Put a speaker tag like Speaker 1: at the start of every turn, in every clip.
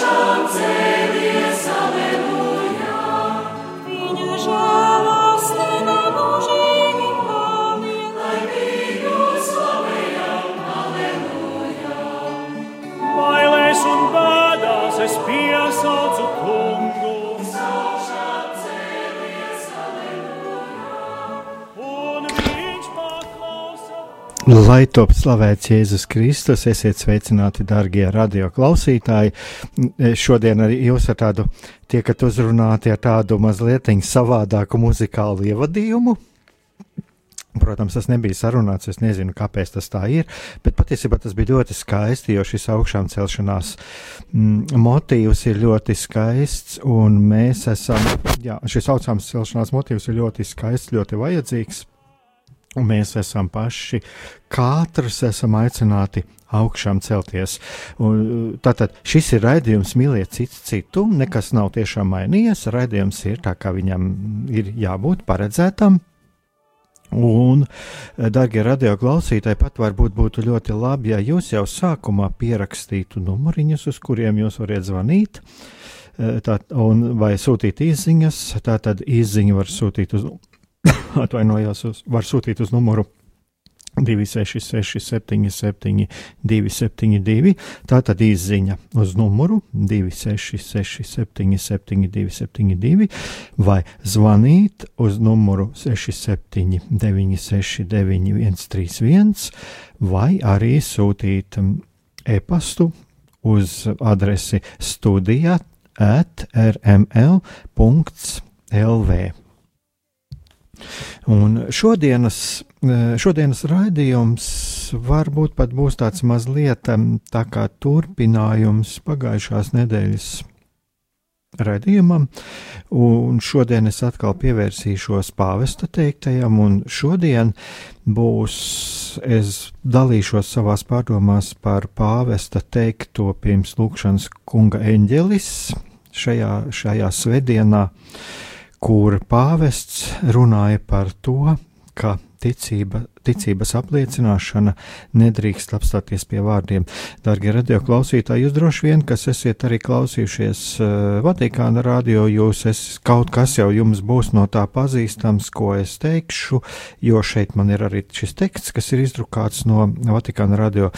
Speaker 1: Chante Lai top slavēts Jēzus Kristus, esiet sveicināti, darbie radioklausītāji. Šodien arī jūs ar tādu tiekat uzrunāti ar tādu mazliet savādāku muzikālu ievadījumu. Protams, tas nebija sarunāts, es nezinu, kāpēc tas tā ir, bet patiesībā tas bija ļoti skaisti, jo šis augšām celšanās mm, motīvs ir ļoti skaists, un mēs esam, jā, šis augšām celšanās motīvs ir ļoti skaists, ļoti vajadzīgs. Un mēs esam paši, katrs esam aicināti augšām celties. Un, tātad šis ir raidījums, mīliet citu citu, nekas nav tiešām mainījies. Raidījums ir tā, kā viņam ir jābūt paredzētam. Un, darbie radio klausītāji, pat varbūt būtu ļoti labi, ja jūs jau sākumā pierakstītu numuriņus, uz kuriem jūs varat zvanīt. Tā, un, vai sūtīt īsiņas, tā tad īsiņu var sūtīt uz atvainojos, var sūtīt uz numuru 266, 77, 272. Tā tad izziņa uz numuru 266, 77, 272, vai zvanīt uz numuru 67, 969, 131, vai arī sūtīt e-pastu uz adresi studija at rml.lv. Un šodienas, eh, šodienas raidījums varbūt pat būs tāds mazliet tā kā turpinājums pagājušās nedēļas raidījumam, un šodien es atkal pievērsīšos pāvesta teiktajam, un šodien būs, es dalīšos savās pārdomās par pāvesta teikto pirms lūkšanas kunga eņģelis šajā, šajā svētdienā. Uh, kur pāvests runāja par to, ka ticība, ticības apliecināšana nedrīkst apstāties pie vārdiem. Darbie radioklausītāji, jūs droši vien, kas esat arī klausījušies uh, Vatikāna radio, jūs es, kaut kas jau jums būs no tā pazīstams, ko es teikšu, jo šeit man ir arī šis teksts, kas ir izdrukāts no Vatikāna radio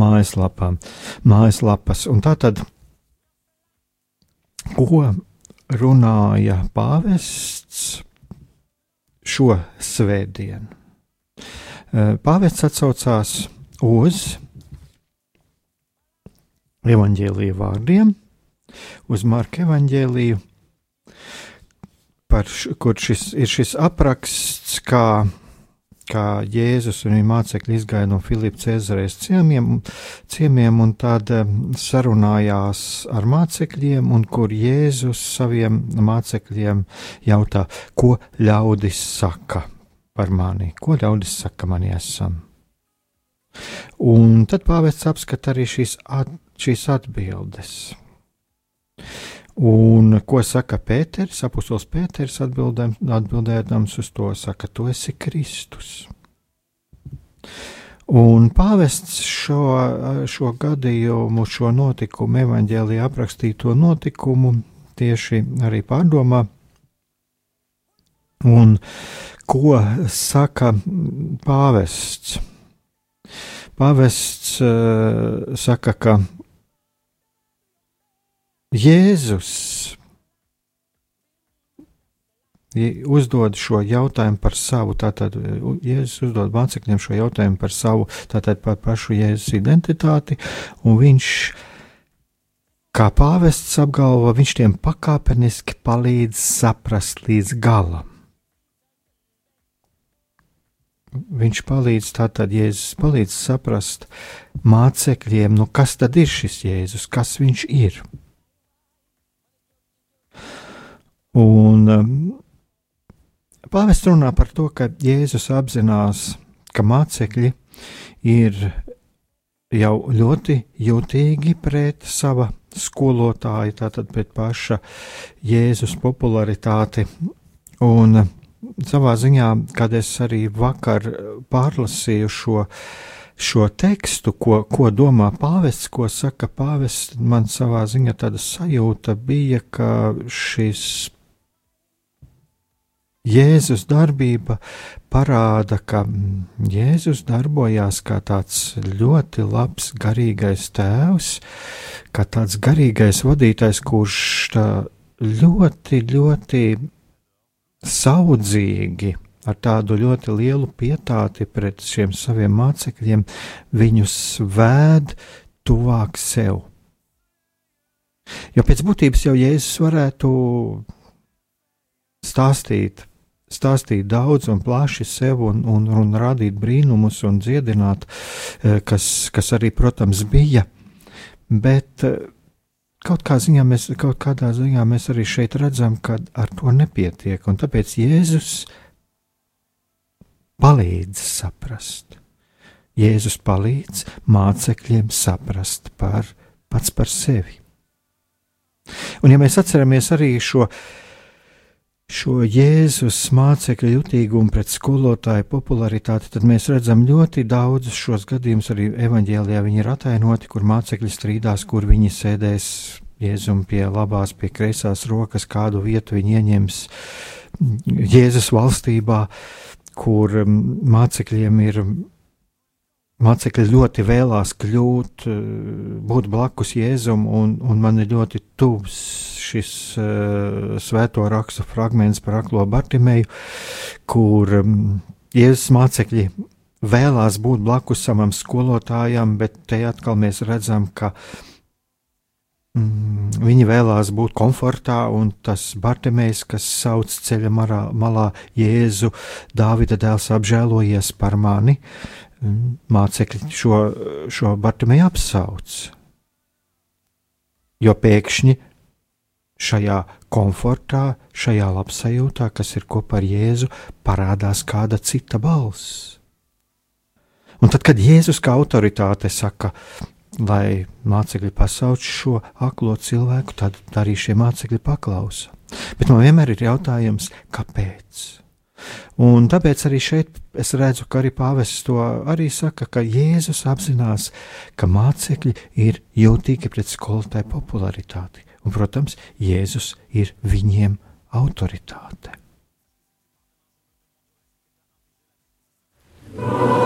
Speaker 1: mājaslapām, mājaslapas. Un tā tad, ko runāja pāvests šo svētdienu. Pāvests atsaucās uz evaņģēlīju vārdiem, uz Marka evaņģēlīju, par, kur šis ir šis apraksts, kā kā Jēzus un viņa mācekļi izgāja no Filipa Cēzares ciemiem, ciemiem un tad sarunājās ar mācekļiem, un kur Jēzus saviem mācekļiem jautā, ko ļaudis saka par mani, ko ļaudis saka mani esam. Un tad pāvests apskata arī šīs, at, šīs atbildes. Un ko saka Pēters? Apustulis Pēters atbildēdams uz to saka, tu esi Kristus. Un pāvests šo, šo gadījumu, šo notikumu, evanģēlijā aprakstīto notikumu tieši arī pārdomā. Un ko saka pāvests? Pāvests uh, saka, ka Jēzus uzdod šo jautājumu par savu, tātad Jēzus uzdod mācekļiem šo jautājumu par savu, tātad par pašu Jēzus identitāti, un viņš, kā pāvests apgalvo, viņš tiem pakāpeniski palīdz saprast līdz galam. Viņš palīdz tātad, Jēzus palīdz saprast mācekļiem, nu kas tad ir šis Jēzus, kas viņš ir. Un um, pāvests runā par to, ka Jēzus apzinās, ka mācekļi ir jau ļoti jutīgi pret sava skolotāja, tātad pret paša Jēzus popularitāti. Un savā ziņā, kad es arī vakar pārlasīju šo šo tekstu, ko, ko domā pāvests, ko saka pāvests, man savā ziņā tāda sajūta bija, ka šis Jēzus darbība parāda, ka Jēzus darbojās kā tāds ļoti labs garīgais tēvs, kā tāds garīgais vadītājs, kurš ļoti, ļoti saudzīgi ar tādu ļoti lielu pietāti pret šiem saviem mācekļiem, viņus vēd tuvāk sev. Jo pēc būtības jau Jēzus varētu stāstīt, stāstīt daudz un plaši sev un, un, un rādīt brīnumus un dziedināt, eh, kas, kas arī, protams, bija. Bet eh, kaut, kā ziņā mēs, kaut kādā ziņā mēs arī šeit redzam, ka ar to nepietiek. Un tāpēc Jēzus palīdz saprast. Jēzus palīdz mācekļiem saprast par, pats par sevi. Un, ja mēs atceramies arī šo, šo Jēzus mācekļu jutīgumu pret skolotāju popularitāti, tad mēs redzam ļoti daudzus šos gadījumus. Arī evanģēlijā viņi ir atainoti, kur mācekļi strīdās, kur viņi sēdēs Jēzum pie labās, pie kreisās rokas, kādu vietu viņi ieņems Jēzus valstībā. Kur um, mācekļiem ir. Mācekļi ļoti vēlās kļūt, uh, būt blakus Jēzum, un, un man ir ļoti tuvs šis uh, svēto rakstu fragments par aklo Bartimēju, kur um, Jēzus mācekļi vēlās būt blakus savam skolotājam, bet te atkal mēs redzam, ka Mm, viņi vēlās būt komfortā, un tas Bartemējs, kas sauc ceļa marā, malā Jēzu, Dāvida dēls apžēlojies par mani, mācekļi šo, šo Bartemēju apsauc. Jo pēkšņi šajā komfortā, šajā labsajūtā, kas ir kopā ar Jēzu, parādās kāda cita balss. Un tad, kad Jēzus kā autoritāte saka, lai mācekļi pasauc šo aklo cilvēku, tad arī šie mācekļi paklausa. Bet man vienmēr ir jautājums, kāpēc? Un tāpēc arī šeit es redzu, ka arī pāvests to arī saka, ka Jēzus apzinās, ka mācekļi ir jūtīgi pret skolotāju popularitāti. Un, protams, Jēzus ir viņiem autoritāte. Oh,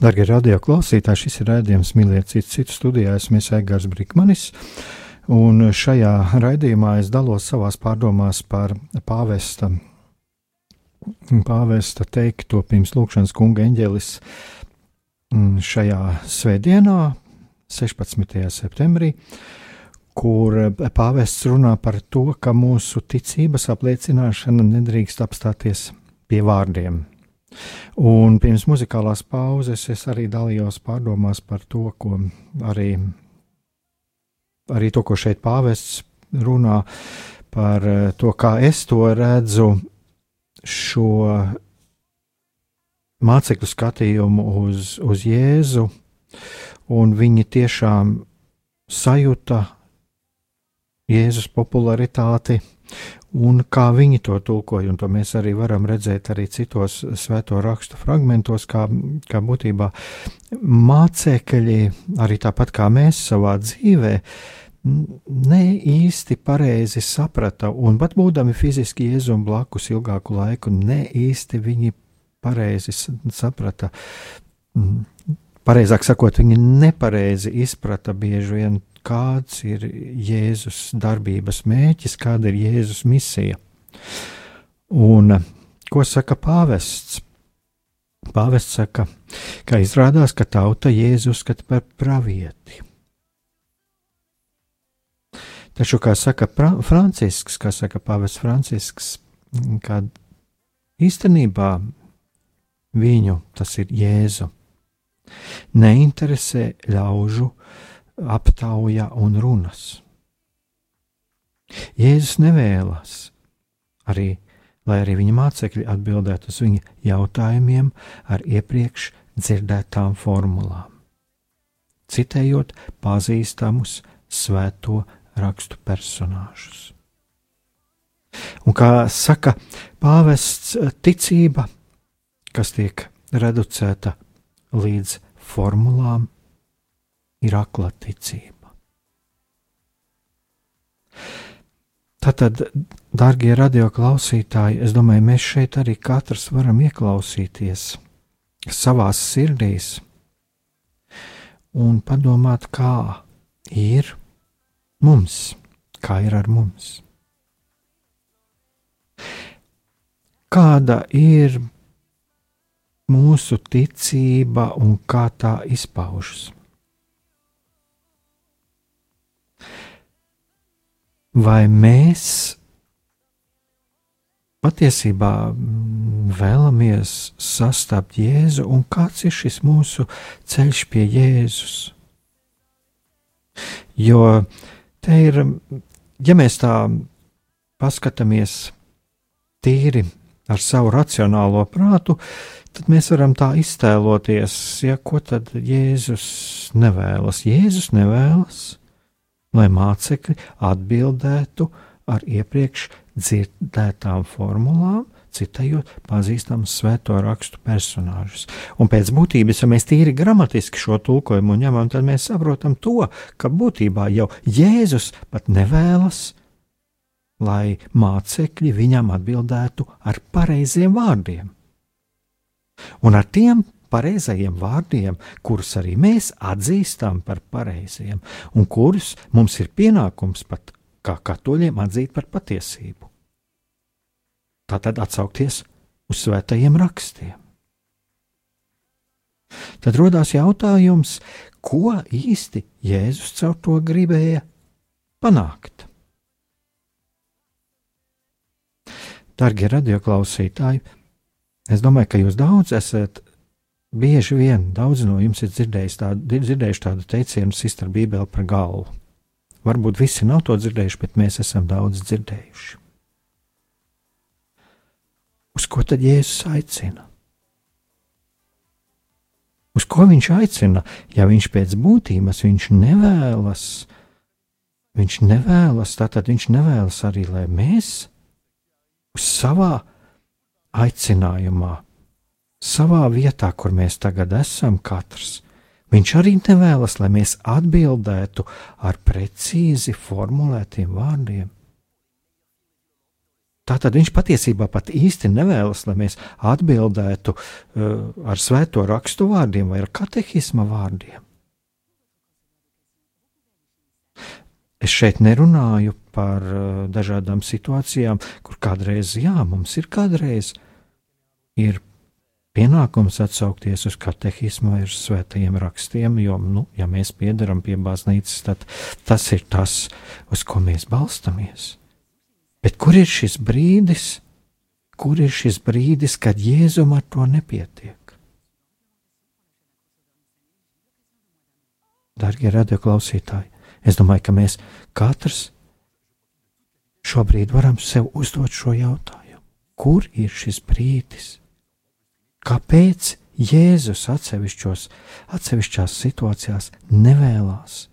Speaker 1: Darbie radio klausītāji, šis ir rādījums Mīliet citu, citu studijā. Esmu Egārs Brīsmanis. Un šajā raidījumā es dalos savās pārdomās par pāvesta, pāvesta teikto pirms lūkšanas kunga eņģelis mm, šajā svētdienā, 16. septembrī, kur pāvests runā par to, ka mūsu ticības apliecināšana nedrīkst apstāties pie vārdiem Un pirms muzikālās pauzes es arī dalījos pārdomās par to, ko arī, arī to, ko šeit pāvests runā par eh, to, kā es to redzu, šo mācekļu skatījumu uz, uz Jēzu, un viņi tiešām sajūta Jēzus popularitāti un kā viņi to tulkoja, un to mēs arī varam redzēt arī citos svēto rakstu fragmentos, kā, kā būtībā mācekļi, arī tāpat kā mēs savā dzīvē, ne īsti pareizi saprata, un pat būdami fiziski iezumi blakus ilgāku laiku, ne īsti viņi pareizi saprata. Pareizāk sakot, viņi nepareizi izprata bieži vien kāds ir Jēzus darbības mēķis, kāda ir Jēzus misija. Un ko saka pāvests? Pāvests saka, ka izrādās, ka tauta Jēzu uzskata par pravieti. Taču, kā saka pra, Francisks, kā saka pāvests Francisks, kad īstenībā viņu, tas ir Jēzu, neinteresē ļaužu aptauja un runas. Jēzus nevēlas arī, lai arī viņa mācekļi atbildētu uz viņa jautājumiem ar iepriekš dzirdētām formulām, citējot pazīstamus svēto rakstu personāžus. Un kā saka pāvests, ticība, kas tiek reducēta līdz formulām, ir akla ticība. Tātad, darbie radioklausītāji, es domāju, mēs šeit arī katrs varam ieklausīties savā sirdīs un padomāt, kā ir mums, kā ir ar mums. Kāda ir mūsu ticība un kā tā izpaužas? Vai mēs patiesībā vēlamies sastapt Jēzu, un kāds ir šis mūsu ceļš pie Jēzus? Jo te ir, ja mēs tā paskatāmies tīri ar savu racionālo prātu, tad mēs varam tā iztēloties, ja ko tad Jēzus nevēlas. Jēzus nevēlas lai mācekļi atbildētu ar iepriekš dzirdētām formulām, citējot pazīstamus svēto rakstu personāžus. Un pēc būtības, ja mēs tīri gramatiski šo tulkojumu ņemam, tad mēs saprotam to, ka būtībā jau Jēzus pat nevēlas, lai mācekļi viņam atbildētu ar pareiziem vārdiem. Un ar tiem pareizajiem vārdiem, kurus arī mēs atzīstam par pareiziem, un kurus mums ir pienākums pat kā katoļiem atzīt par patiesību. Tātad atsaukties uz svētajiem rakstiem. Tad rodas jautājums, ko īsti Jēzus caur to gribēja panākt. Darbie radioklausītāji, es domāju, ka jūs daudz esat Bieži vien daudz no jums ir dzirdējuši tādu, dzirdējuši tādu teicienu, sistra Bībeli par galvu. Varbūt visi nav to dzirdējuši, bet mēs esam daudz dzirdējuši. Uz ko tad Jēzus aicina? Uz ko viņš aicina, ja viņš pēc būtības viņš nevēlas, viņš nevēlas, tātad viņš nevēlas arī, lai mēs uz savā aicinājumā savā vietā, kur mēs tagad esam, katrs. Viņš arī nevēlas, lai mēs atbildētu ar precīzi formulētiem vārdiem. Tātad viņš patiesībā pat īsti nevēlas, lai mēs atbildētu uh, ar svēto rakstu vārdiem vai ar katehisma vārdiem. Es šeit nerunāju par uh, dažādām situācijām, kur kādreiz, jā, mums ir kādreiz ir pienākums atsaukties uz katehismu vai uz svētajiem rakstiem, jo, nu, ja mēs piedaram pie baznīcas, tad tas ir tas, uz ko mēs balstamies. Bet kur ir šis brīdis, kur ir šis brīdis, kad Jēzum ar to nepietiek? Darbie radioklausītāji, es domāju, ka mēs katrs šobrīd varam sev uzdot šo jautājumu. Kur ir šis brīdis? Kāpēc Jēzus atsevišķos, atsevišķās situācijās nevēlas,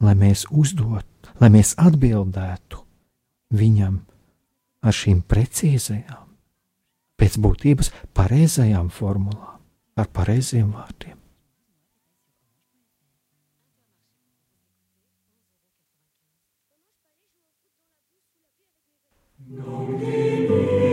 Speaker 1: lai mēs uzdot, lai mēs atbildētu viņam ar šīm precīzajām, pēc būtības pareizajām formulām, ar pareiziem vārdiem. No,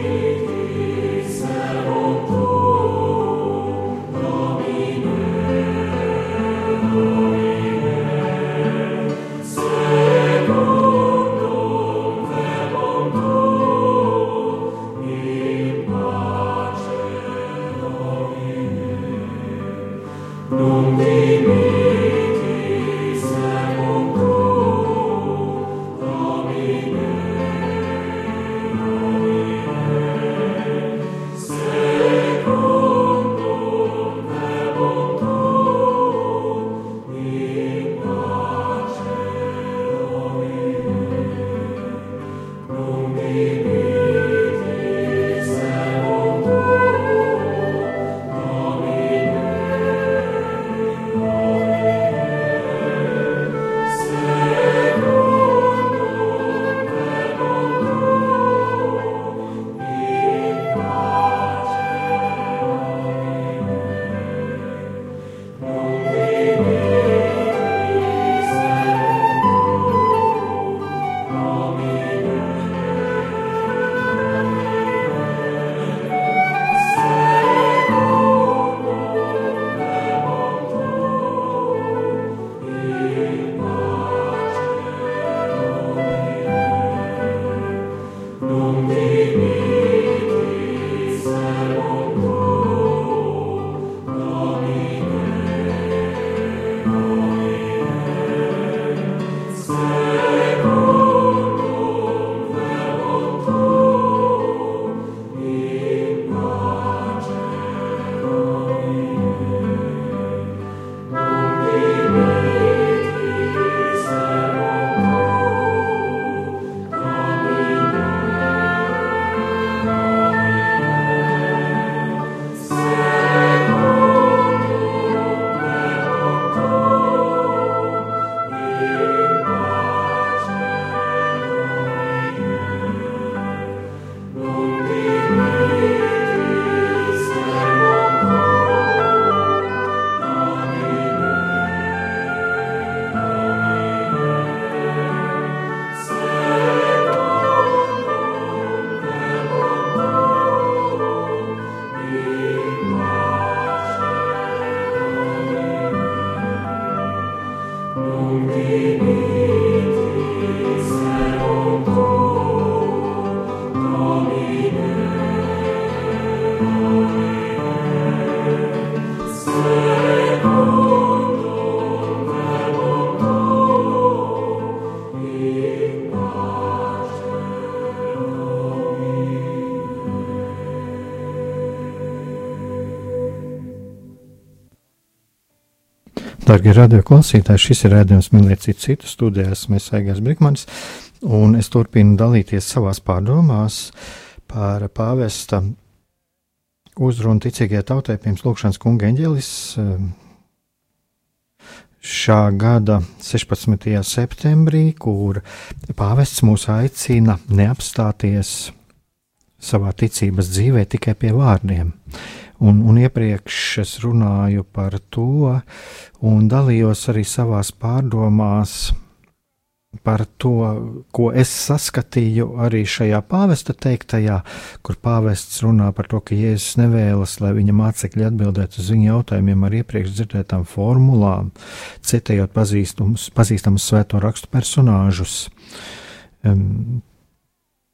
Speaker 1: Darbie radio klausītāji, šis ir rādījums Mīlēt citu studijās. Mēs Aigās Brikmanis, un es turpinu dalīties savās pārdomās par pāvesta uzrunu ticīgajai tautai pirms lūkšanas kunga eņģelis šā gada 16. septembrī, kur pāvests mūs aicina neapstāties savā ticības dzīvē tikai pie vārdiem. Un, un iepriekš es runāju par to, un dalījos arī savās pārdomās par to, ko es saskatīju arī šajā pāvesta teiktajā, kur pāvests runā par to, ka Jēzus nevēlas, lai viņa mācekļi atbildētu uz viņa jautājumiem ar iepriekš dzirdētām formulām, citējot pazīstamus svēto rakstu personāžus. Um,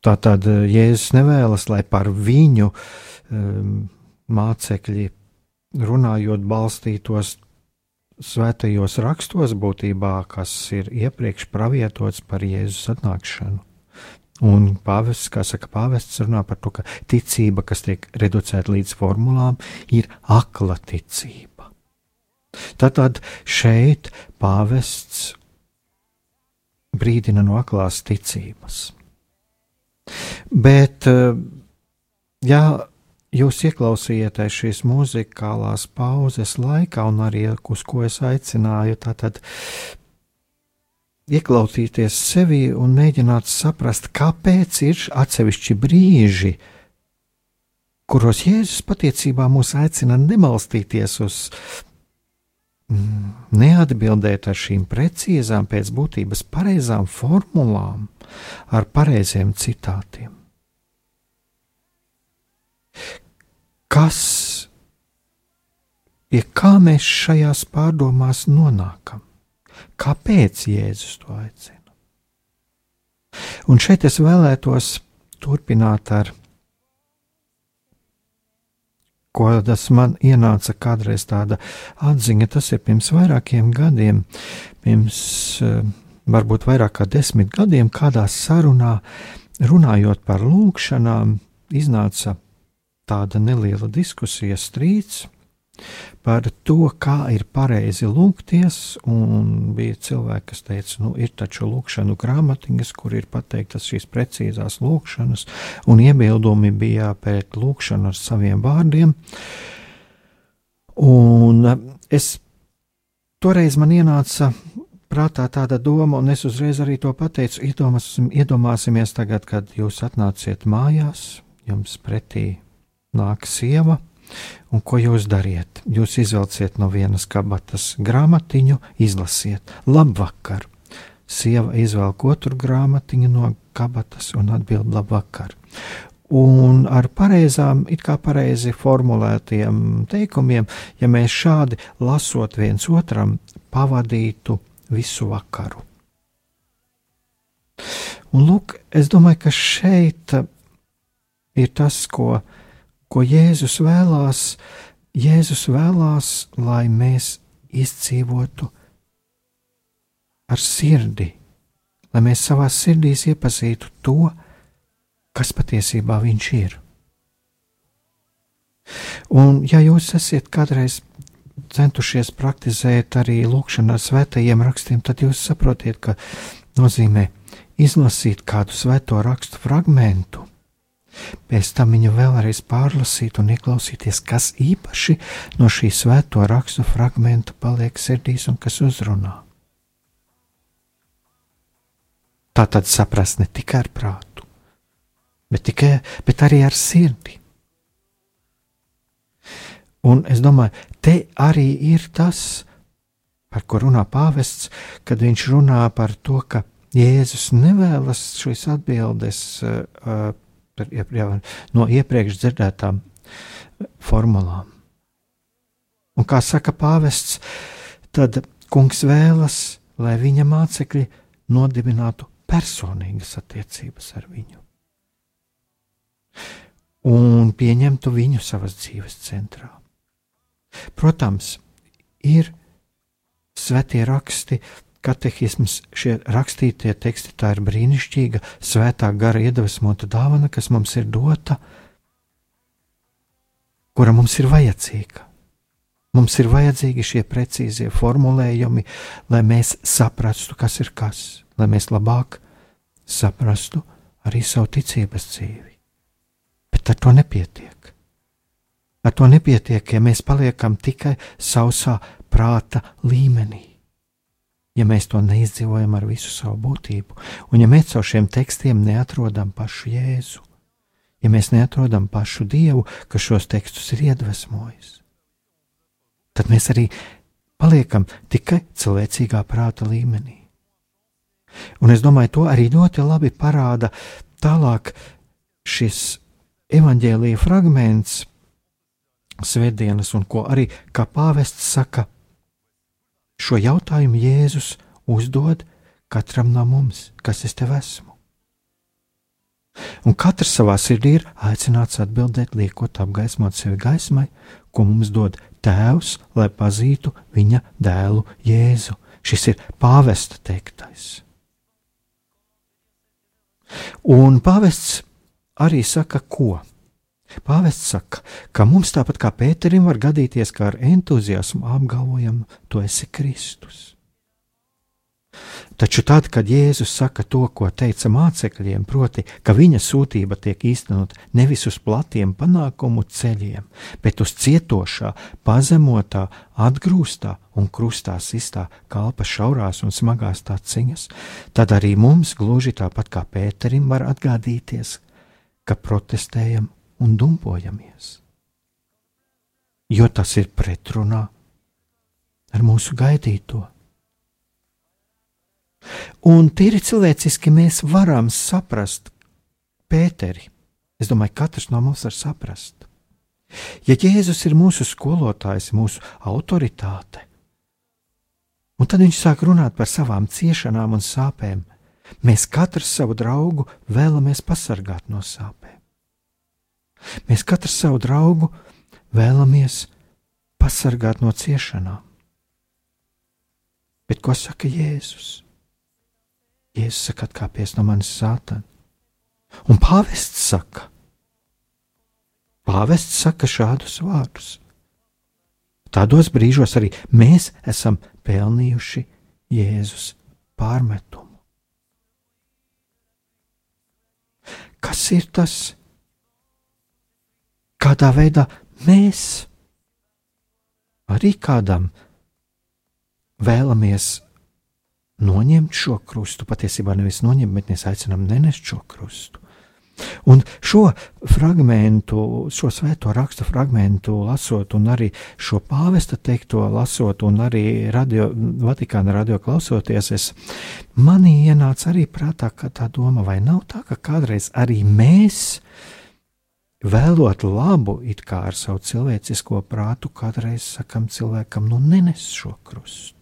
Speaker 1: Tātad Jēzus nevēlas, lai par viņu um, mācekļi runājot balstītos svētajos rakstos būtībā, kas ir iepriekš pravietots par Jēzus atnākšanu. Un pāvests, kā saka, pāvests runā par to, ka ticība, kas tiek reducēta līdz formulām, ir akla ticība. Tātad šeit pāvests brīdina no aklās ticības. Bet, ja jūs ieklausījāties šīs muzikālās pauzes laikā, un arī uz ko es aicināju, tātad ieklausīties sevi un mēģināt saprast, kāpēc ir atsevišķi brīži, kuros Jēzus patiesībā mūs aicina nemalstīties uz mm, neatbildēt ar šīm precīzām, pēc būtības pareizām formulām, ar pareiziem citātiem. Kas ir, kā mēs šajās pārdomās nonākam, kāpēc Jēzus to aicina. Un šeit es vēlētos turpināt ar ko tas man ienāca kādreiz tāda atziņa, tas ir pirms vairākiem gadiem, pirms eh, varbūt vairāk kā desmit gadiem, kādā sarunā runājot par lūkšanām, iznāca tāda neliela diskusija, strīds par to, kā ir pareizi lūgties. Bija cilvēki, kas teica, nu, ir taču lūkšanu grāmatiņas, kur ir pateiktas šīs precīzās lūkšanas, un iebildumi bija pēc lūkšanu ar saviem vārdiem. Un es toreiz man ienāca prātā tāda doma, un es uzreiz arī to pateicu. Iedomāsim, iedomāsimies tagad, kad jūs atnāciet mājās, jums pretī nāk sieva, un ko jūs dariet? Jūs izvelciet no vienas kabatas grāmatiņu, izlasiet, labvakar. Sieva izvelk otru grāmatiņu no kabatas un atbild labvakar. Un ar pareizām, it kā pareizi formulētiem teikumiem, ja mēs šādi lasot viens otram, pavadītu visu vakaru. Un lūk, es domāju, ka šeit ir tas, ko ko Jēzus vēlās, Jēzus vēlās, lai mēs izdzīvotu ar sirdi, lai mēs savā sirdīs iepazītu to, kas patiesībā viņš ir. Un, ja jūs esat kādreiz centušies praktizēt arī lūkšanu ar svētajiem rakstiem, tad jūs saprotiet, ka nozīmē izlasīt kādu svēto rakstu fragmentu Pēc tam viņu vēlreiz pārlasīt un ieklausīties, kas īpaši no šī svēto rakstu fragmenta paliek sirdīs un kas uzrunā. Tā tad saprast ne tikai ar prātu, bet, tikai, bet arī ar sirdi. Un es domāju, te arī ir tas, par ko runā pāvests, kad viņš runā par to, ka Jēzus nevēlas šīs atbildes uh, jau no iepriekš dzirdētām formulām. Un kā saka pāvests, tad kungs vēlas, lai viņa mācekļi nodibinātu personīgas attiecības ar viņu un pieņemtu viņu savas dzīves centrā. Protams, ir svētie raksti, katehisms, šie rakstītie teksti, tā ir brīnišķīga, svētā gara iedvesmota dāvana, kas mums ir dota, kura mums ir vajadzīga. Mums ir vajadzīgi šie precīzie formulējumi, lai mēs saprastu, kas ir kas, lai mēs labāk saprastu arī savu ticības dzīvi. Bet ar to nepietiek. Ar to nepietiek, ja mēs paliekam tikai sausā prāta līmenī ja mēs to neizdzīvojam ar visu savu būtību, un ja mēs caur šiem tekstiem neatrodam pašu Jēzu, ja mēs neatrodam pašu Dievu, kas šos tekstus ir iedvesmojis, tad mēs arī paliekam tikai cilvēcīgā prāta līmenī. Un es domāju, to arī ļoti labi parāda tālāk šis evaņģēlīja fragments, svētdienas, un ko arī kā pāvests saka, šo jautājumu Jēzus uzdod katram no mums, kas es tev esmu. Un katrs savā sirdī ir aicināts atbildēt, liekot apgaismot sevi gaismai, ko mums dod Tēvs, lai pazītu viņa dēlu Jēzu. Šis ir pāvesta teiktais. Un pāvests arī saka, ko? Pāvests saka, ka mums tāpat kā Pēterim var gadīties, ka ar entuziasmu apgalvojam, tu esi Kristus. Taču tad, kad Jēzus saka to, ko teica mācekļiem, proti, ka viņa sūtība tiek īstenot nevis uz platiem panākumu ceļiem, bet uz cietošā, pazemotā, atgrūstā un krustā sistā kalpa šaurās un smagās taciņas, tad arī mums, gluži tāpat kā Pēterim, var atgādīties, ka protestējam un dumpojamies. Jo tas ir pretrunā ar mūsu gaidīto Un tīri cilvēciski mēs varam saprast Pēteri. Es domāju, katrs no mums var saprast. Ja Jēzus ir mūsu skolotājs, mūsu autoritāte, un tad viņš sāk runāt par savām ciešanām un sāpēm, mēs katrs savu draugu vēlamies pasargāt no sāpēm. Mēs katrs savu draugu vēlamies pasargāt no ciešanām. Bet ko saka Jēzus? Jēzus saka, atkāpies no manis sātana. Un pāvests saka, pāvests saka šādus vārdus. Tādos brīžos arī mēs esam pelnījuši Jēzus pārmetumu. Kas ir tas? Kādā veidā mēs arī kādam vēlamies noņemt šo krustu. Patiesībā nevis noņemt, bet mēs aicinām nenest šo krustu. Un šo fragment, šo svēto rakstu fragment, lasot, un arī šo pāvesta teikto lasot, un arī radio, Vatikāna radio klausoties, es, manī ienāca arī prātā tā doma, vai nav tā, ka kādreiz arī mēs, vēlot labu, it kā ar savu cilvēcisko prātu, kādreiz sakam cilvēkam, nu nenes šo krustu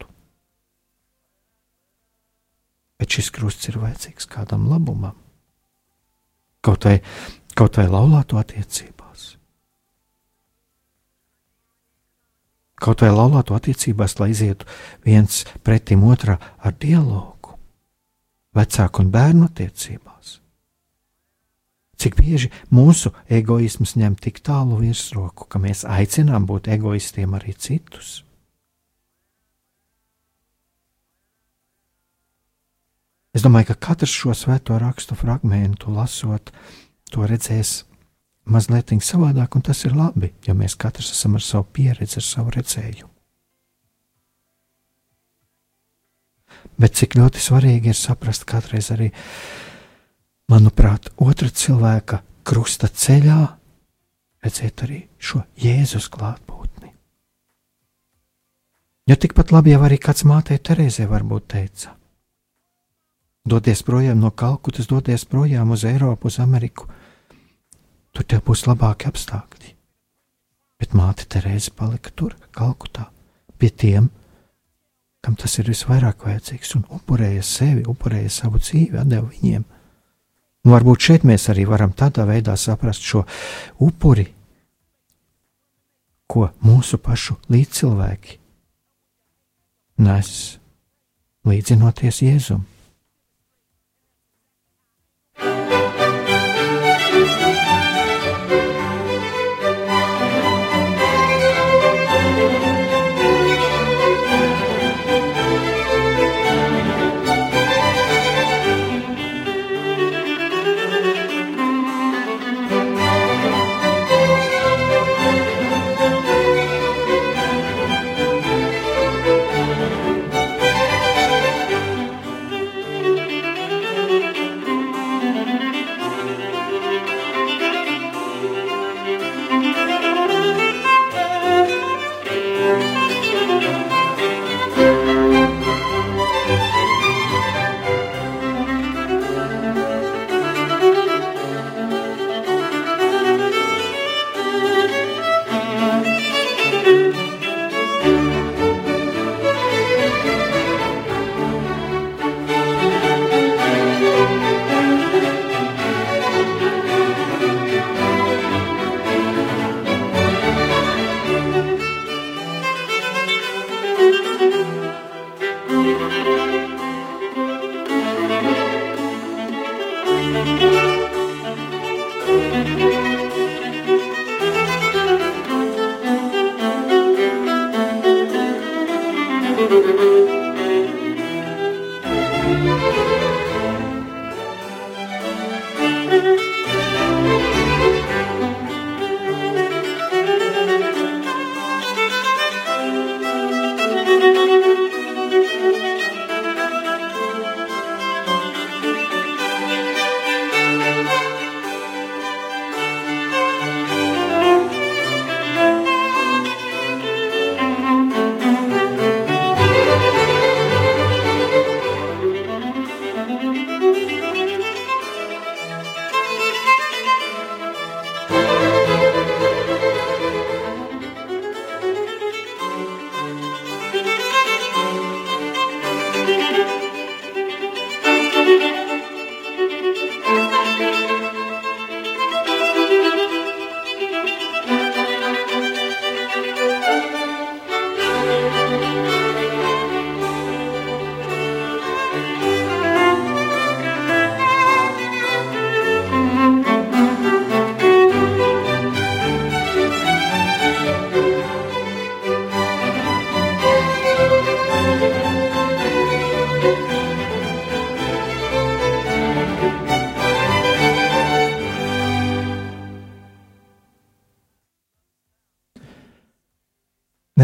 Speaker 1: bet šis krusts ir vajadzīgs kādam labumam, kaut vai, kaut vai laulāto attiecībās. Kaut vai laulāto attiecībās, lai izietu viens pretim otrā ar dialogu, vecāku un bērnu attiecībās. Cik bieži mūsu egoisms ņem tik tālu virsroku, ka mēs aicinām būt egoistiem arī citus. Es domāju, ka katrs šo svēto rakstu fragment, lasot, to redzēs mazliet savādāk, un tas ir labi, ja mēs katrs esam ar savu pieredzi, ar savu redzējumu. Bet cik ļoti svarīgi ir saprast katreiz arī, manuprāt, otra cilvēka krusta ceļā, redzēt arī šo Jēzus klātbūtni. Jo tikpat labi jau arī kāds mātei Terēzē varbūt teica, doties projām no Kalkutas, doties projām uz Eiropu, uz Ameriku. Tur tev būs labāki apstākļi. Bet māte Terēze palika tur, Kalkutā, pie tiem, kam tas ir visvairāk vajadzīgs, un upurēja sevi, upurēja savu dzīvi, deva viņiem. Un varbūt šeit mēs arī varam tādā veidā saprast šo upuri, ko mūsu pašu līdzcilvēki nes līdzinoties Jēzumam. Música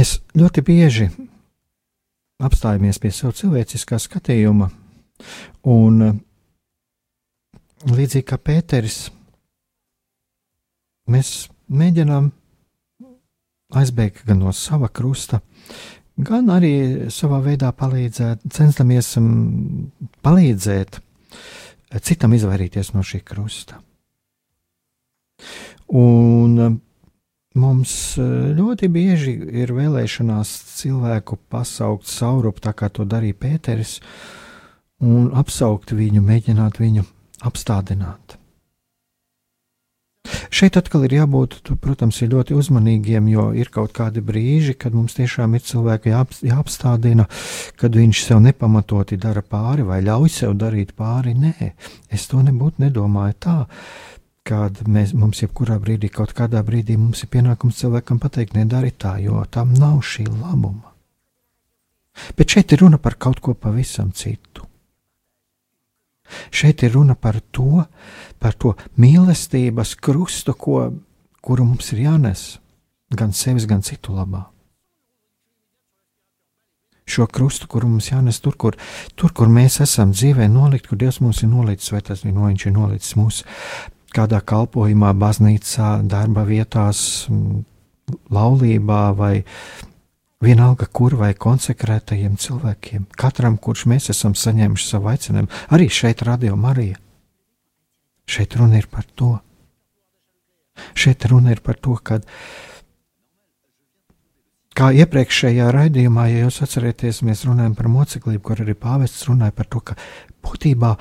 Speaker 1: Mēs ļoti bieži apstājamies pie savu cilvēciskā skatījuma, un līdzīgi kā Pēteris, mēs mēģinām aizbēgt gan no sava krusta, gan arī savā veidā palīdzēt, cenšamies palīdzēt citam izvairīties no šī krusta. Un Mums eh, ļoti bieži ir vēlēšanās cilvēku pasaukt saurupu, tā kā to darīja Pēteris, un apsaukt viņu, mēģināt viņu apstādināt. Šeit atkal ir jābūt, protams, ir ļoti uzmanīgiem, jo ir kaut kādi brīži, kad mums tiešām ir cilvēki jāap, jāapstādina, kad viņš sev nepamatoti dara pāri vai ļauj sev darīt pāri. Nē, es to nebūtu nedomāju tā kad mēs, mums jebkurā brīdī, kaut kādā brīdī mums ir pienākums cilvēkam pateikt, nedari tā, jo tam nav šī labuma. Bet šeit ir runa par kaut ko pavisam citu. Šeit ir runa par to, par to mīlestības krustu, ko, kuru mums ir jānes gan sevis, gan citu labā. Šo krustu, kuru mums jānes tur, kur, tur, kur mēs esam dzīvē nolikt, kur Dievs mums ir nolicis, vai tas ir no viņš ir nolicis mūsu kādā kalpošanā, baznīcā, darba vietās, laulībā vai vienalga, kur vai konsekrētajiem cilvēkiem. Katram, kurš mēs esam saņēmuši savu aicinājumu, arī šeit, Radio Marija. Šeit runa ir par to. Šeit runa ir par to, ka, kā iepriekšējā raidījumā, ja jūs atcerieties, mēs runājam par moceklību, kur arī pāvests runāja par to, ka būtībā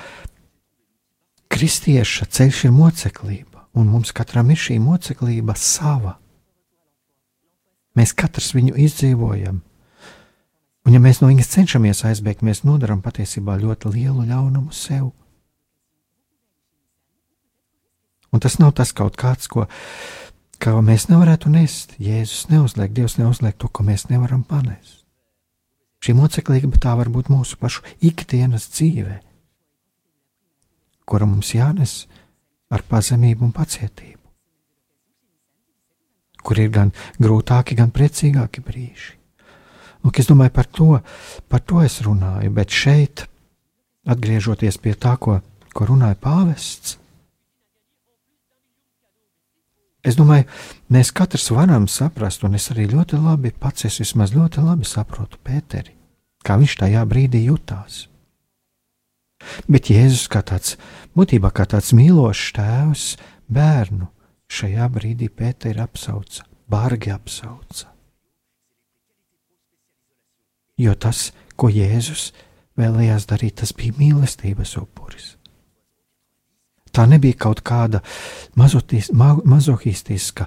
Speaker 1: kristieša ceļš ir moceklība, un mums katram ir šī moceklība sava. Mēs katrs viņu izdzīvojam. Un, ja mēs no viņas cenšamies aizbēgt, mēs nodarām patiesībā ļoti lielu ļaunumu sev. Un tas nav tas kaut kāds, ko, ko mēs nevarētu nest. Jēzus neuzliek, Dievs neuzliek to, ko mēs nevaram panest. Šī moceklība tā var būt mūsu pašu ikdienas dzīvēm kura mums jānes ar pazemību un pacietību, kur ir gan grūtāki, gan priecīgāki brīži. Lūk, es domāju, par to, par to es runāju, bet šeit, atgriežoties pie tā, ko, ko runāja pāvests, es domāju, mēs katrs varam saprast, un es arī ļoti labi, pats es vismaz ļoti labi saprotu Pēteri, kā viņš tajā brīdī jutās. Bet Jēzus kā tāds, būtībā kā tāds mīlošs tēvs, bērnu šajā brīdī Pēteri apsauca, bargi apsauca. Jo tas, ko Jēzus vēlējās darīt, tas bija mīlestības upuris. Tā nebija kaut kāda mazotis, ma, mazohistiska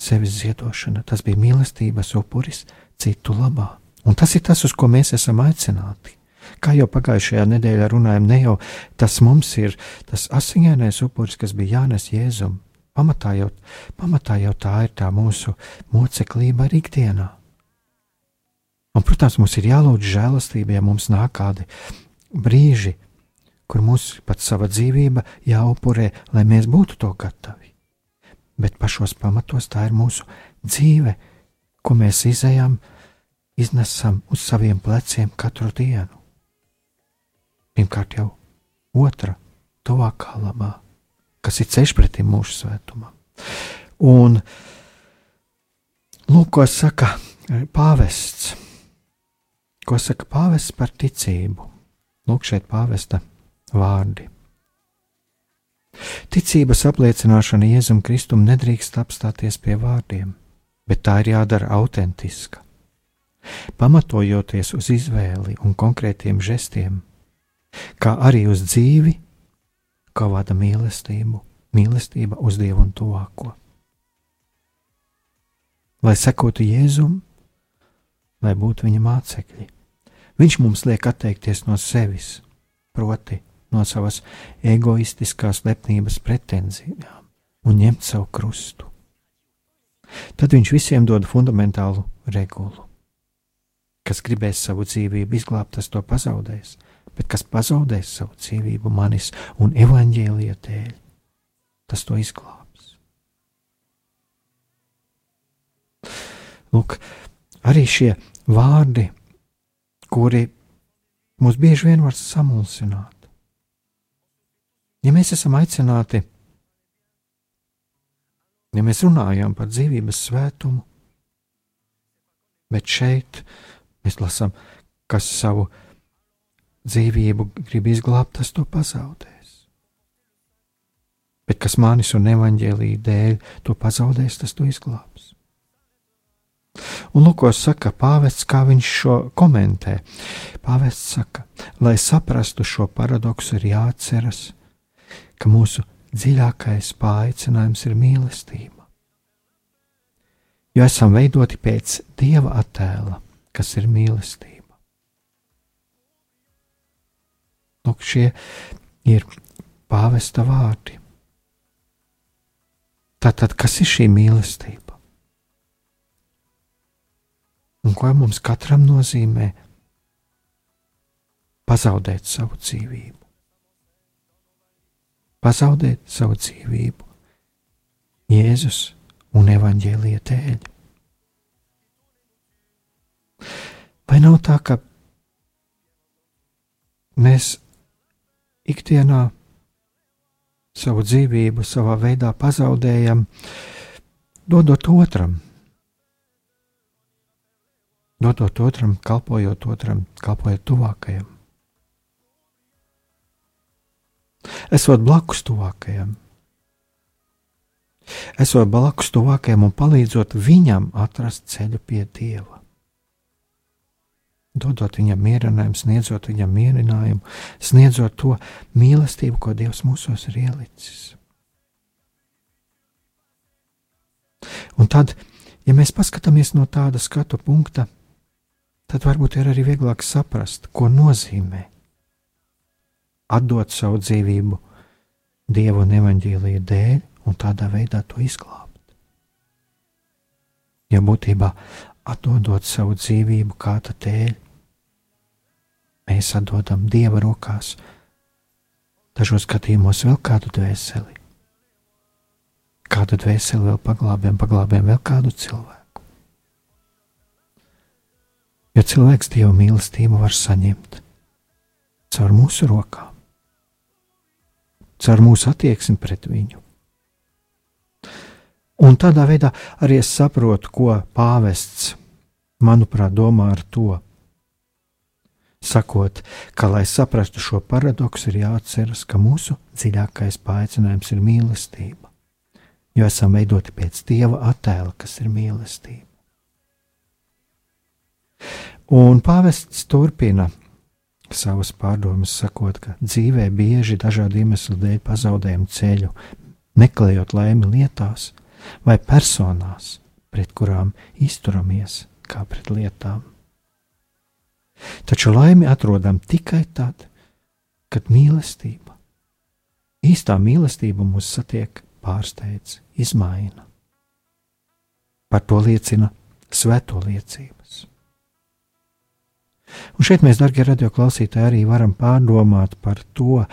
Speaker 1: sevis ziedošana, tas bija mīlestības upuris citu labā. Un tas ir tas, uz ko mēs esam aicināti. Kā jau pagājušajā nedēļā runājām, ne jau tas mums ir tas asiņainais upuris, kas bija jānes Jēzum. Pamatā jau, pamatā jau tā ir tā mūsu moceklība arī ikdienā. Un, protams, mums ir jālūdz žēlastība, ja mums nāk kādi brīži, kur mums pat sava dzīvība jāupurē, lai mēs būtu to gatavi. Bet pašos pamatos tā ir mūsu dzīve, ko mēs izējām, iznesam uz saviem pleciem katru dienu. Pirmkārt, jau otra, tuvākā labā, kas ir ceļš pretim mūsu svētumam. Un lūk, ko saka pāvests. Ko saka pāvests par ticību? Lūk, šeit pāvesta vārdi. Ticības apliecināšana Jēzum Kristum nedrīkst apstāties pie vārdiem, bet tā ir jādara autentiska. Pamatojoties uz izvēli un konkrētiem žestiem, kā arī uz dzīvi, kā vada mīlestību, mīlestība uz Dievu un tuvāko. Lai sekotu Jēzum, lai būtu viņa mācekļi, viņš mums liek atteikties no sevis, proti, no savas egoistiskās lepnības pretenzijām un ņemt savu krustu. Tad viņš visiem dod fundamentālu regulu. Kas gribēs savu dzīvību izglābt, tas to pazaudēs bet kas pazaudēs savu dzīvību manis un evaņģēlīja dēļ, tas to izglābs. Lūk, arī šie vārdi, kuri mūs bieži vien var samulsināt. Ja mēs esam aicināti, ja mēs runājam par dzīvības svētumu, bet šeit mēs lasām, kas savu dzīvību grib izglābt, tas to pazaudēs. Bet kas manis un evaņģēlīja dēļ to pazaudēs, tas to izglābs. Un lūk, ko saka pāvests, kā viņš šo komentē. Pāvests saka, lai saprastu šo paradoksu, ir jāatceras, ka mūsu dziļākais pāraicinājums ir mīlestība. Jo esam veidoti pēc dieva attēla, kas ir mīlestība. Lūk, šie ir pāvesta vārdi. Tātad, kas ir šī mīlestība? Un ko mums katram nozīmē pazaudēt savu dzīvību? Pazaudēt savu dzīvību Jēzus un evaņģēlīja dēļ. Vai nav tā, ka mēs ikdienā. Savu dzīvību savā veidā pazaudējam, dodot otram, dodot otram, kalpojot otram, kalpojot tuvākajam. Esot blakus tuvākajam, esot blakus tuvākajam un palīdzot viņam atrast ceļu pie Dieva dodot viņam mierinājumu, sniedzot viņam mierinājumu, sniedzot to mīlestību, ko Dievs mūsos ir ielicis. Un tad, ja mēs paskatāmies no tāda skatu punkta, tad varbūt ir arī vieglāk saprast, ko nozīmē atdot savu dzīvību Dieva un evaņģīlīja dēļ un tādā veidā to izglābt. Jo būtībā atdodot savu dzīvību kāda dēļ, mēs atdodam Dieva rokās, dažos gadījumos vēl kādu dvēseli. Kādu dvēseli vēl paglābjam, paglābjam vēl kādu cilvēku. Jo cilvēks Dieva mīlestību var saņemt caur mūsu rokām, caur mūsu attieksmi pret viņu. Un tādā veidā arī es saprotu, ko pāvests, manuprāt, domā ar to, sakot, ka, lai saprastu šo paradoksu, ir jāatceras, ka mūsu dziļākais pāraicinājums ir mīlestība, jo esam veidoti pēc Dieva attēla, kas ir mīlestība. Un pāvests turpina savas pārdomas, sakot, ka dzīvē bieži dažādu iemeslu dēļ pazaudējam ceļu, meklējot laimi lietās, vai personās, pret kurām izturamies kā pret lietām. Taču laimi atrodam tikai tad, kad mīlestība, īstā mīlestība mūs satiek, pārsteidz, izmaina. Par to liecina svēto liecības. Un šeit mēs, darbie radioklausītāji, arī varam pārdomāt par to,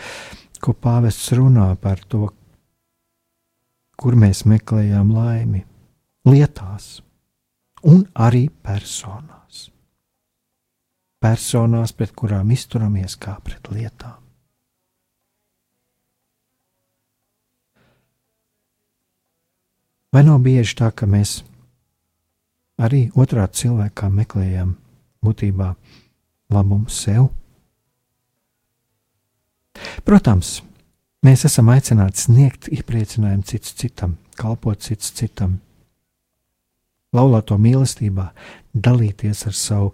Speaker 1: ko pāvests runā par to, kur mēs meklējām laimi lietās un arī personās. Personās, pret kurām izturamies kā pret lietām. Vai nav bieži tā, ka mēs arī otrā cilvēkā meklējam būtībā labumu sev? Protams, mēs esam aicināti sniegt iepriecinājumu cits citam, kalpot cits citam, laulāto mīlestībā, dalīties ar savu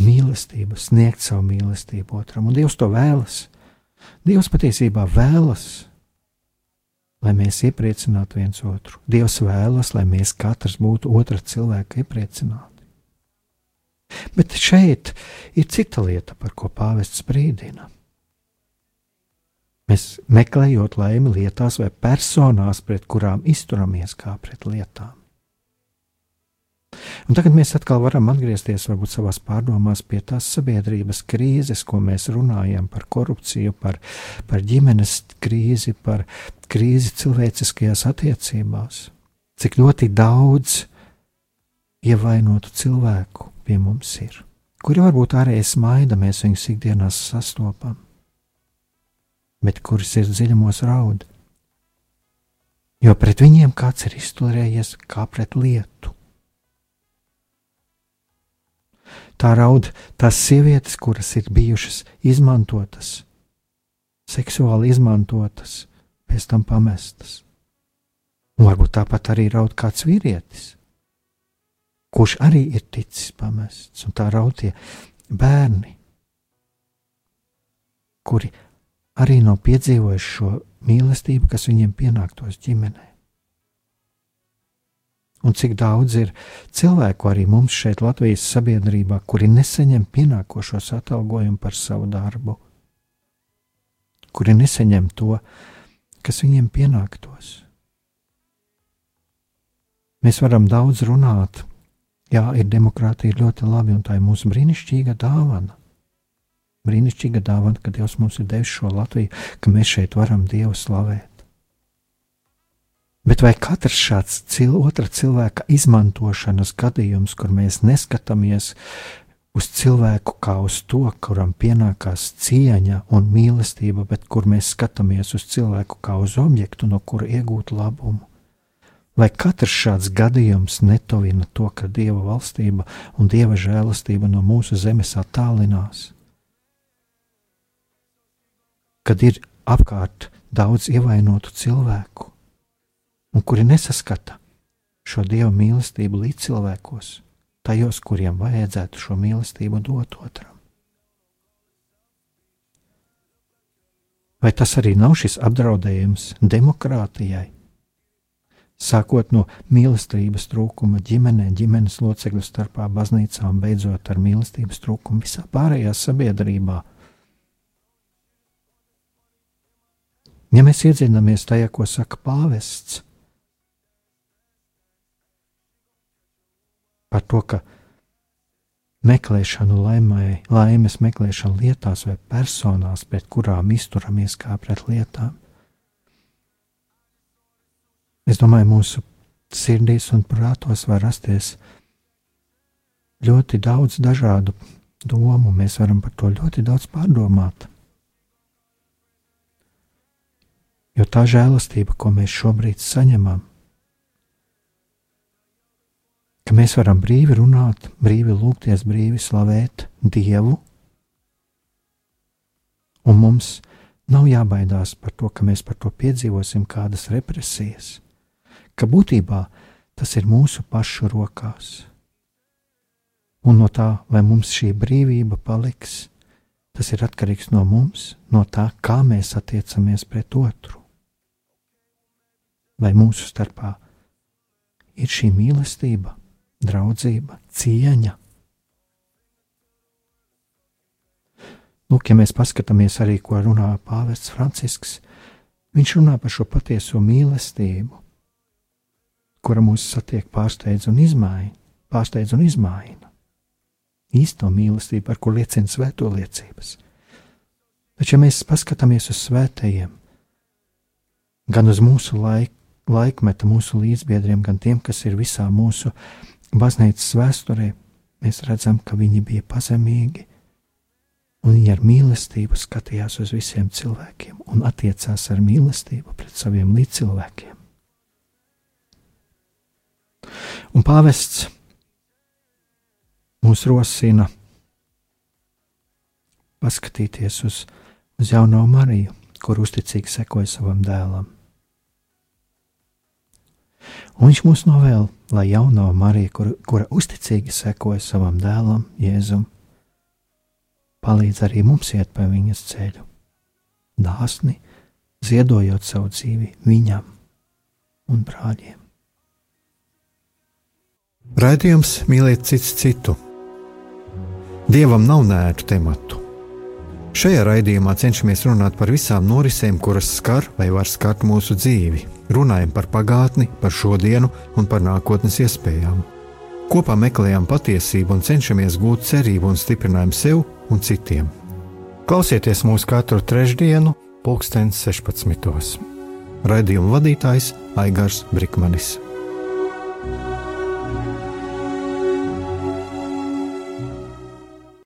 Speaker 1: mīlestību, sniegt savu mīlestību otram. Un Dievs to vēlas. Dievs patiesībā vēlas, lai mēs iepriecinātu viens otru. Dievs vēlas, lai mēs katrs būtu otra cilvēka iepriecināti. Bet šeit ir cita lieta, par ko pāvests brīdina. Mēs meklējot laimi lietās vai personās, pret kurām izturamies kā pret lietām. Un tagad mēs atkal varam atgriezties varbūt savās pārdomās pie tās sabiedrības krīzes, ko mēs runājam par korupciju, par, par ģimenes krīzi, par krīzi cilvēciskajās attiecībās. Cik ļoti daudz ievainotu cilvēku pie mums ir, kuri varbūt ārēji smaida, mēs viņus ikdienās sastopam, bet kuri ir dziļumos raud. Jo pret viņiem kāds ir izturējies kā pret lietu. Tā raud tās sievietes, kuras ir bijušas izmantotas, seksuāli izmantotas, pēc tam pamestas. Un varbūt tāpat arī raud kāds vīrietis, kurš arī ir ticis pamests, un tā raud tie bērni, kuri arī nav piedzīvojuši šo mīlestību, kas viņiem pienāktos ģimenei un cik daudz ir cilvēku arī mums šeit, Latvijas sabiedrībā, kuri nesaņem pienākošos atalgojumu par savu darbu, kuri nesaņem to, kas viņiem pienāktos. Mēs varam daudz runāt, jā, ir demokrātija ļoti labi, un tā ir mūsu brīnišķīga dāvana. Brīnišķīga dāvana, ka Dievs mums ir devis šo Latviju, ka mēs šeit varam Dievu slavēt. Bet vai katrs šāds cil, otra cilvēka izmantošanas gadījums, kur mēs neskatāmies uz cilvēku kā uz to, kuram pienākās cieņa un mīlestība, bet kur mēs skatāmies uz cilvēku kā uz objektu, no kura iegūt labumu? Vai katrs šāds gadījums netovina to, ka dieva valstība un dieva žēlastība no mūsu zemes attālinās? Kad ir apkārt daudz ievainotu cilvēku, un kuri nesaskata šo dieva mīlestību līdz cilvēkos, tajos, kuriem vajadzētu šo mīlestību dot otram. Vai tas arī nav šis apdraudējums demokrātijai? Sākot no mīlestības trūkuma ģimenē, ģimenes locekļu starpā, baznīcā un beidzot ar mīlestības trūkumu visā pārējā sabiedrībā. Ja mēs iedzinamies tajā, ko saka pāvests, par to, ka meklēšanu laimai, laimes meklēšanu lietās vai personās, pret kurām izturamies kā pret lietām. Es domāju, mūsu sirdīs un prātos var rasties ļoti daudz dažādu domu. Mēs varam par to ļoti daudz pārdomāt. Jo tā žēlastība, ko mēs šobrīd saņemam, ka mēs varam brīvi runāt, brīvi lūgties, brīvi slavēt Dievu, un mums nav jābaidās par to, ka mēs par to piedzīvosim kādas represijas, ka būtībā tas ir mūsu pašu rokās. Un no tā, vai mums šī brīvība paliks, tas ir atkarīgs no mums, no tā, kā mēs attiecamies pret otru. Vai mūsu starpā ir šī mīlestība? Draudzība, cieņa. Lūk, ja mēs paskatāmies arī, ko runā Pāvests Francisks, viņš runā par šo patieso mīlestību, kura mūs satiek pārsteidz un izmaina, pārsteidz un izmaina. īsto mīlestību, ar ko liecina svēto liecības. Taču, ja mēs paskatāmies uz svētajiem, gan uz mūsu laik, laikmetu, mūsu līdzbiedriem, gan tiem, kas ir visā mūsu baznīcas vēsturē, mēs redzam, ka viņi bija pazemīgi, un viņi ar mīlestību skatījās uz visiem cilvēkiem un attiecās ar mīlestību pret saviem līdzcilvēkiem. Un pāvests mūs rosina paskatīties uz, uz jauno Mariju, kur uzticīgi sekoja savam dēlam. Un viņš mūs novēl, lai jauno Mariju, kur, kura uzticīgi sekoja savam dēlam, Jēzum, palīdz arī mums iet pa viņas ceļu, dāsni, ziedojot savu dzīvi viņam un brāļiem.
Speaker 2: Raidījums mīlēt cits citu. Dievam nav nētu tematu. Šajā raidījumā cenšamies runāt par visām norisēm, kuras skar vai var skart mūsu dzīvi. Runājam par pagātni, par šodienu un par nākotnes iespējām. Kopā meklējam patiesību un cenšamies gūt cerību un stiprinājumu sev un citiem. Klausieties mūsu katru trešdienu, pulksten 16. Raidījuma vadītājs Aigars Brikmanis.